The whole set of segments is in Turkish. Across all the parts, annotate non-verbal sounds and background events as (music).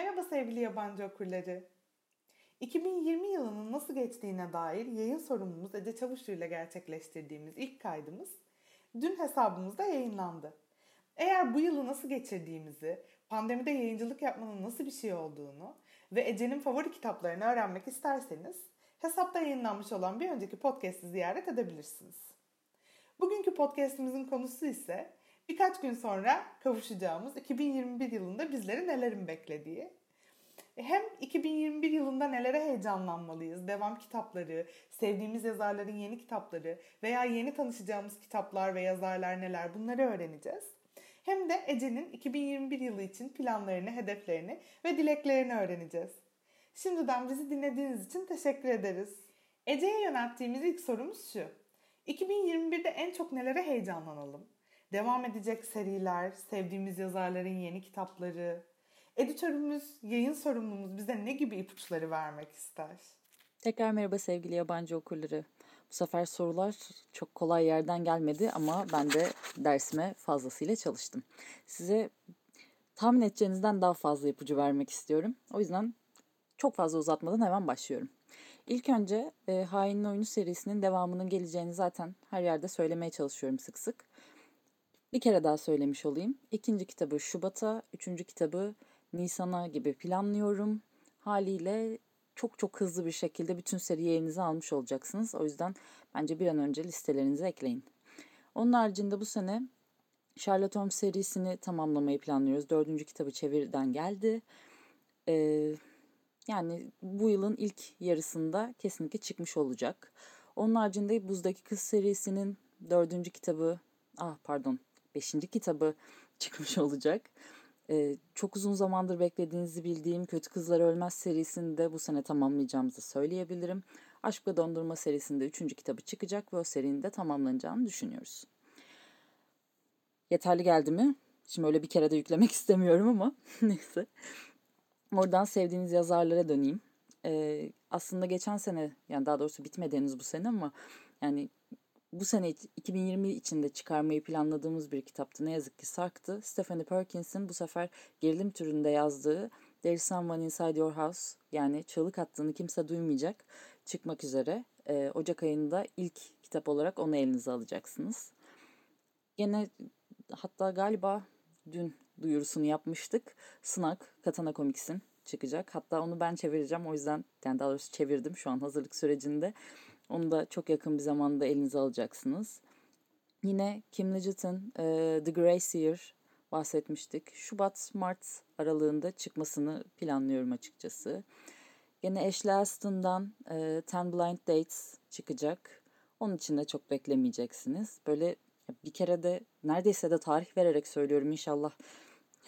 Merhaba sevgili yabancı okurları. 2020 yılının nasıl geçtiğine dair yayın sorumlumuz Ece Çavuşlu ile gerçekleştirdiğimiz ilk kaydımız dün hesabımızda yayınlandı. Eğer bu yılı nasıl geçirdiğimizi, pandemide yayıncılık yapmanın nasıl bir şey olduğunu ve Ece'nin favori kitaplarını öğrenmek isterseniz hesapta yayınlanmış olan bir önceki podcast'i ziyaret edebilirsiniz. Bugünkü podcast'imizin konusu ise birkaç gün sonra kavuşacağımız 2021 yılında bizleri nelerin beklediği. Hem 2021 yılında nelere heyecanlanmalıyız, devam kitapları, sevdiğimiz yazarların yeni kitapları veya yeni tanışacağımız kitaplar ve yazarlar neler bunları öğreneceğiz. Hem de Ece'nin 2021 yılı için planlarını, hedeflerini ve dileklerini öğreneceğiz. Şimdiden bizi dinlediğiniz için teşekkür ederiz. Ece'ye yönelttiğimiz ilk sorumuz şu. 2021'de en çok nelere heyecanlanalım? Devam edecek seriler, sevdiğimiz yazarların yeni kitapları. Editörümüz, yayın sorumlumuz bize ne gibi ipuçları vermek ister? Tekrar merhaba sevgili yabancı okurları. Bu sefer sorular çok kolay yerden gelmedi ama ben de dersime fazlasıyla çalıştım. Size tahmin edeceğinizden daha fazla ipucu vermek istiyorum. O yüzden çok fazla uzatmadan hemen başlıyorum. İlk önce e, Hainin Oyunu serisinin devamının geleceğini zaten her yerde söylemeye çalışıyorum sık sık. Bir kere daha söylemiş olayım. İkinci kitabı Şubat'a, üçüncü kitabı Nisan'a gibi planlıyorum. Haliyle çok çok hızlı bir şekilde bütün seriyi elinize almış olacaksınız. O yüzden bence bir an önce listelerinize ekleyin. Onun haricinde bu sene Sherlock Holmes serisini tamamlamayı planlıyoruz. Dördüncü kitabı çeviriden geldi. Ee, yani bu yılın ilk yarısında kesinlikle çıkmış olacak. Onun haricinde Buzdaki Kız serisinin dördüncü kitabı, ah pardon beşinci kitabı (laughs) çıkmış olacak. Ee, çok uzun zamandır beklediğinizi bildiğim Kötü Kızlar Ölmez serisini de bu sene tamamlayacağımızı söyleyebilirim. Aşk ve Dondurma serisinde üçüncü kitabı çıkacak ve o serinin de tamamlanacağını düşünüyoruz. Yeterli geldi mi? Şimdi öyle bir kere de yüklemek (laughs) istemiyorum ama (laughs) neyse. Oradan sevdiğiniz yazarlara döneyim. Ee, aslında geçen sene yani daha doğrusu bitmedi henüz bu sene ama yani bu sene 2020 içinde çıkarmayı planladığımız bir kitaptı. Ne yazık ki sarktı. Stephanie Perkins'in bu sefer gerilim türünde yazdığı There is Someone Inside Your House yani çığlık attığını kimse duymayacak çıkmak üzere. Ee, Ocak ayında ilk kitap olarak onu elinize alacaksınız. Gene hatta galiba dün duyurusunu yapmıştık. Sınak Katana Comics'in çıkacak. Hatta onu ben çevireceğim. O yüzden yani daha doğrusu çevirdim şu an hazırlık sürecinde. Onu da çok yakın bir zamanda elinize alacaksınız. Yine Kim Leggett'in e, The Gracier bahsetmiştik. Şubat-Mart aralığında çıkmasını planlıyorum açıkçası. Yine Ashley Aston'dan e, Ten Blind Dates çıkacak. Onun için de çok beklemeyeceksiniz. Böyle bir kere de neredeyse de tarih vererek söylüyorum inşallah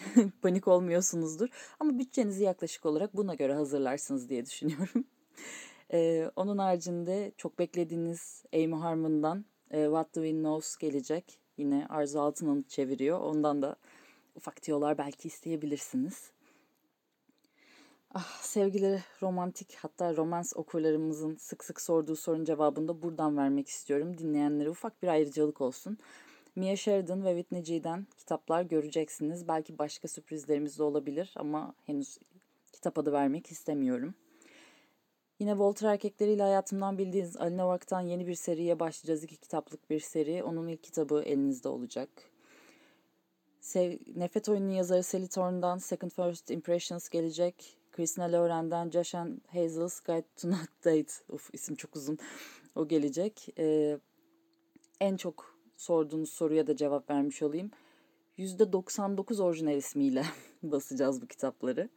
(laughs) panik olmuyorsunuzdur. Ama bütçenizi yaklaşık olarak buna göre hazırlarsınız diye düşünüyorum. Ee, onun haricinde çok beklediğiniz Amy Harmon'dan e, What the Wind Knows gelecek. Yine Arzu Altın'ın çeviriyor. Ondan da ufak tiyolar belki isteyebilirsiniz. Ah, sevgili romantik hatta romans okurlarımızın sık sık sorduğu sorun cevabını da buradan vermek istiyorum. Dinleyenlere ufak bir ayrıcalık olsun. Mia Sheridan ve Whitney G'den kitaplar göreceksiniz. Belki başka sürprizlerimiz de olabilir ama henüz kitap adı vermek istemiyorum. Yine Walter erkekleriyle hayatımdan bildiğiniz Ali Novak'tan yeni bir seriye başlayacağız. İki kitaplık bir seri. Onun ilk kitabı elinizde olacak. Sev Nefret oyunun yazarı Sally Thorne'dan Second First Impressions gelecek. Christina Lauren'den Josh and Hazel's Guide to Not Date. Uf isim çok uzun. O gelecek. Ee, en çok sorduğunuz soruya da cevap vermiş olayım. %99 orijinal ismiyle (laughs) basacağız bu kitapları.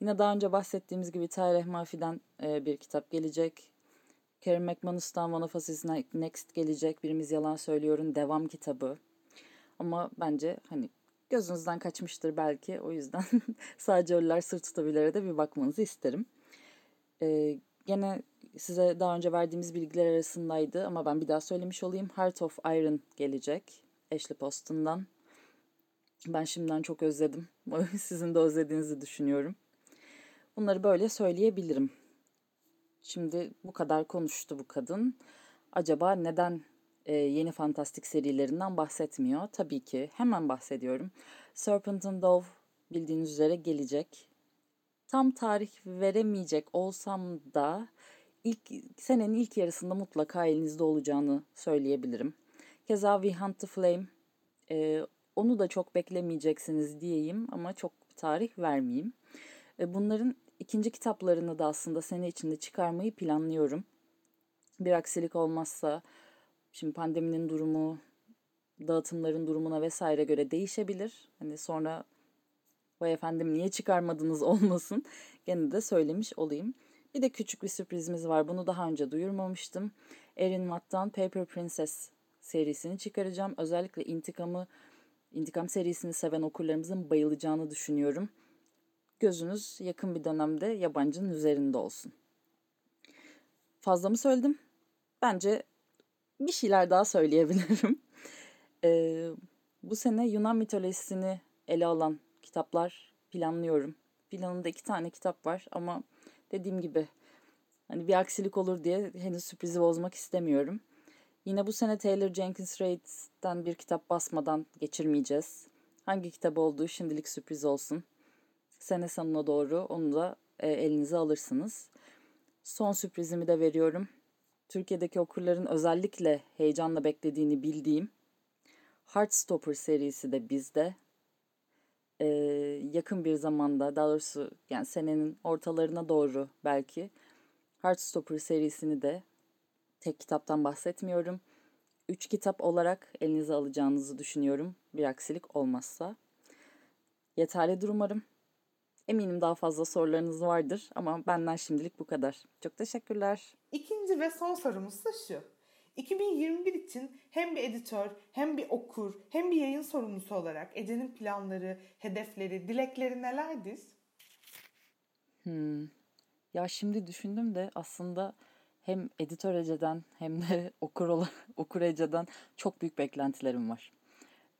Yine daha önce bahsettiğimiz gibi Tarih Mafi'den e, bir kitap gelecek. Karen McManus'tan One of Us Next gelecek. Birimiz Yalan Söylüyor'un devam kitabı. Ama bence hani gözünüzden kaçmıştır belki. O yüzden (laughs) sadece Ölüler Sırt Tutabilir'e de bir bakmanızı isterim. Ee, gene size daha önce verdiğimiz bilgiler arasındaydı ama ben bir daha söylemiş olayım. Heart of Iron gelecek. Ashley Poston'dan. Ben şimdiden çok özledim. (laughs) Sizin de özlediğinizi düşünüyorum. Bunları böyle söyleyebilirim. Şimdi bu kadar konuştu bu kadın. Acaba neden e, yeni fantastik serilerinden bahsetmiyor? Tabii ki hemen bahsediyorum. Serpent and Dove bildiğiniz üzere gelecek. tam tarih veremeyecek olsam da ilk senenin ilk yarısında mutlaka elinizde olacağını söyleyebilirim. Keza We Hunt the Flame e, onu da çok beklemeyeceksiniz diyeyim ama çok tarih vermeyeyim. E, bunların ikinci kitaplarını da aslında sene içinde çıkarmayı planlıyorum. Bir aksilik olmazsa şimdi pandeminin durumu, dağıtımların durumuna vesaire göre değişebilir. Hani sonra vay efendim niye çıkarmadınız (laughs) olmasın. Gene de söylemiş olayım. Bir de küçük bir sürprizimiz var. Bunu daha önce duyurmamıştım. Erin Matt'tan Paper Princess serisini çıkaracağım. Özellikle intikamı, intikam serisini seven okurlarımızın bayılacağını düşünüyorum. Gözünüz yakın bir dönemde yabancının üzerinde olsun. Fazla mı söyledim? Bence bir şeyler daha söyleyebilirim. (laughs) Ee, bu sene Yunan mitolojisini ele alan kitaplar planlıyorum. Planımda iki tane kitap var ama dediğim gibi hani bir aksilik olur diye henüz sürprizi bozmak istemiyorum. Yine bu sene Taylor Jenkins Reid'den bir kitap basmadan geçirmeyeceğiz. Hangi kitap olduğu şimdilik sürpriz olsun. Sene sonuna doğru onu da e, elinize alırsınız. Son sürprizimi de veriyorum. Türkiye'deki okurların özellikle heyecanla beklediğini bildiğim Heartstopper serisi de bizde. Ee, yakın bir zamanda daha doğrusu yani senenin ortalarına doğru belki Heartstopper serisini de tek kitaptan bahsetmiyorum. Üç kitap olarak elinize alacağınızı düşünüyorum bir aksilik olmazsa. Yeterlidir umarım. Eminim daha fazla sorularınız vardır ama benden şimdilik bu kadar. Çok teşekkürler. İkinci ve son sorumuz da şu. 2021 için hem bir editör, hem bir okur, hem bir yayın sorumlusu olarak Ece'nin planları, hedefleri, dilekleri nelerdir? Hmm. Ya şimdi düşündüm de aslında hem editör Ece'den hem de (laughs) okur, okur Ece'den çok büyük beklentilerim var.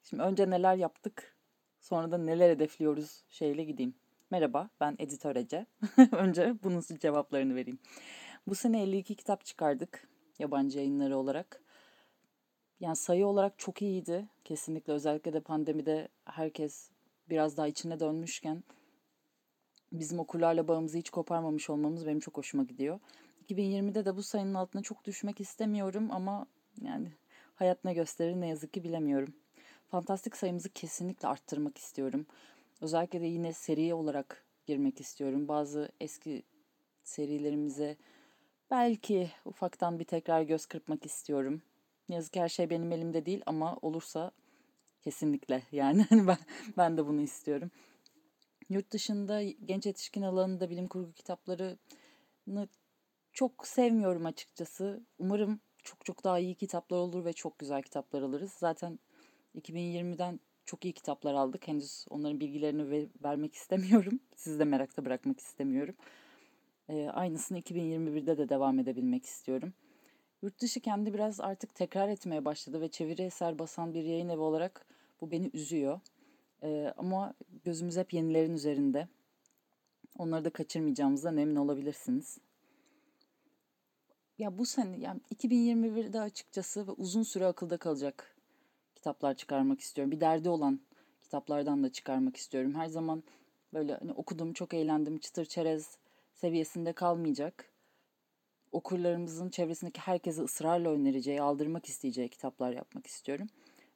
Şimdi önce neler yaptık, sonra da neler hedefliyoruz şeyle gideyim. Merhaba, ben editör Ece. (laughs) önce bunun cevaplarını vereyim. Bu sene 52 kitap çıkardık yabancı yayınları olarak. Yani sayı olarak çok iyiydi. Kesinlikle özellikle de pandemide herkes biraz daha içine dönmüşken bizim okurlarla bağımızı hiç koparmamış olmamız benim çok hoşuma gidiyor. 2020'de de bu sayının altına çok düşmek istemiyorum ama yani hayat ne gösterir ne yazık ki bilemiyorum. Fantastik sayımızı kesinlikle arttırmak istiyorum. Özellikle de yine seri olarak girmek istiyorum. Bazı eski serilerimize belki ufaktan bir tekrar göz kırpmak istiyorum. Ne yazık ki her şey benim elimde değil ama olursa kesinlikle (laughs) yani ben ben de bunu istiyorum. Yurt dışında genç yetişkin alanında bilim kurgu kitaplarını çok sevmiyorum açıkçası. Umarım çok çok daha iyi kitaplar olur ve çok güzel kitaplar alırız. Zaten 2020'den çok iyi kitaplar aldık. Henüz onların bilgilerini ver, vermek istemiyorum. (laughs) Sizi de merakta bırakmak istemiyorum. Ee, aynısını 2021'de de devam edebilmek istiyorum. Yurt dışı kendi biraz artık tekrar etmeye başladı ve çeviri eser basan bir yayın evi olarak bu beni üzüyor. Ee, ama gözümüz hep yenilerin üzerinde. Onları da kaçırmayacağımızdan emin olabilirsiniz. Ya bu sene yani 2021'de açıkçası ve uzun süre akılda kalacak kitaplar çıkarmak istiyorum. Bir derdi olan kitaplardan da çıkarmak istiyorum. Her zaman böyle hani okudum, çok eğlendim, çıtır çerez seviyesinde kalmayacak. Okurlarımızın çevresindeki herkese ısrarla önereceği, aldırmak isteyeceği kitaplar yapmak istiyorum.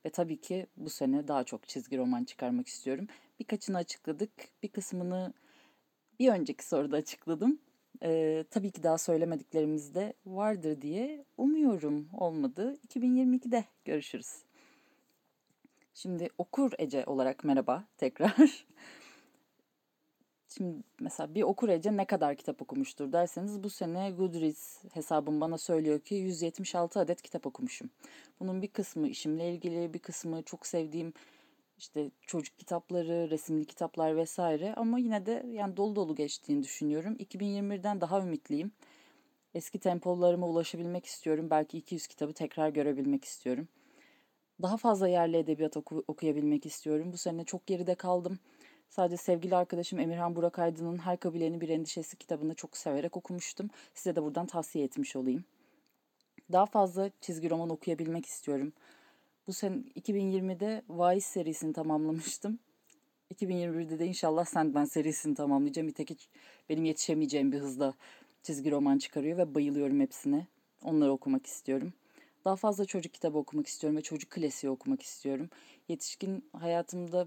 Ve tabii ki bu sene daha çok çizgi roman çıkarmak istiyorum. Birkaçını açıkladık, bir kısmını bir önceki soruda açıkladım. Ee, tabii ki daha söylemediklerimiz de vardır diye umuyorum olmadı. 2022'de görüşürüz. Şimdi okur Ece olarak merhaba tekrar. Şimdi mesela bir okur Ece ne kadar kitap okumuştur derseniz bu sene Goodreads hesabım bana söylüyor ki 176 adet kitap okumuşum. Bunun bir kısmı işimle ilgili, bir kısmı çok sevdiğim işte çocuk kitapları, resimli kitaplar vesaire ama yine de yani dolu dolu geçtiğini düşünüyorum. 2021'den daha ümitliyim. Eski tempolarıma ulaşabilmek istiyorum. Belki 200 kitabı tekrar görebilmek istiyorum. Daha fazla yerli edebiyat oku- okuyabilmek istiyorum. Bu sene çok geride kaldım. Sadece sevgili arkadaşım Emirhan Burak Aydın'ın Her Kabilenin Bir Endişesi kitabını çok severek okumuştum. Size de buradan tavsiye etmiş olayım. Daha fazla çizgi roman okuyabilmek istiyorum. Bu sene 2020'de Vaiz serisini tamamlamıştım. 2021'de de inşallah Sandman serisini tamamlayacağım. İtek hiç benim yetişemeyeceğim bir hızda çizgi roman çıkarıyor ve bayılıyorum hepsine. Onları okumak istiyorum. Daha fazla çocuk kitabı okumak istiyorum ve çocuk klasiği okumak istiyorum. Yetişkin hayatımda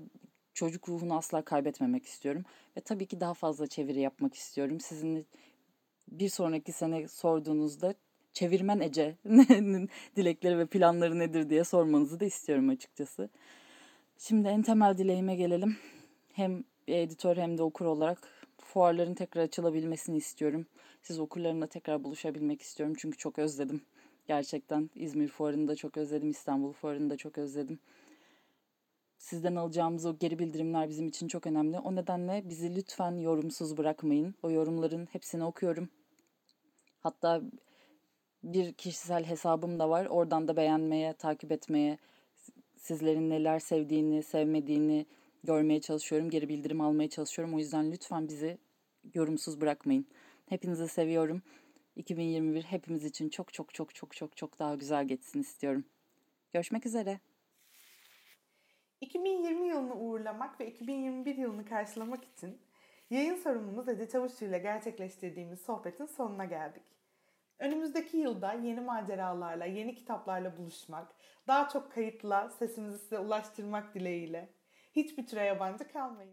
çocuk ruhunu asla kaybetmemek istiyorum. Ve tabii ki daha fazla çeviri yapmak istiyorum. Sizin bir sonraki sene sorduğunuzda çevirmen Ece'nin (laughs) dilekleri ve planları nedir diye sormanızı da istiyorum açıkçası. Şimdi en temel dileğime gelelim. Hem editör hem de okur olarak fuarların tekrar açılabilmesini istiyorum. Siz okurlarımla tekrar buluşabilmek istiyorum çünkü çok özledim. Gerçekten İzmir fuarını da çok özledim, İstanbul fuarını da çok özledim. Sizden alacağımız o geri bildirimler bizim için çok önemli. O nedenle bizi lütfen yorumsuz bırakmayın. O yorumların hepsini okuyorum. Hatta bir kişisel hesabım da var. Oradan da beğenmeye, takip etmeye, sizlerin neler sevdiğini, sevmediğini görmeye çalışıyorum. Geri bildirim almaya çalışıyorum. O yüzden lütfen bizi yorumsuz bırakmayın. Hepinizi seviyorum. 2021 hepimiz için çok çok çok çok çok çok daha güzel geçsin istiyorum. Görüşmek üzere. 2020 yılını uğurlamak ve 2021 yılını karşılamak için yayın sorumlumuz Ece Çavuşçu ile gerçekleştirdiğimiz sohbetin sonuna geldik. Önümüzdeki yılda yeni maceralarla, yeni kitaplarla buluşmak, daha çok kayıtla sesimizi size ulaştırmak dileğiyle. Hiçbir türe yabancı kalmayın.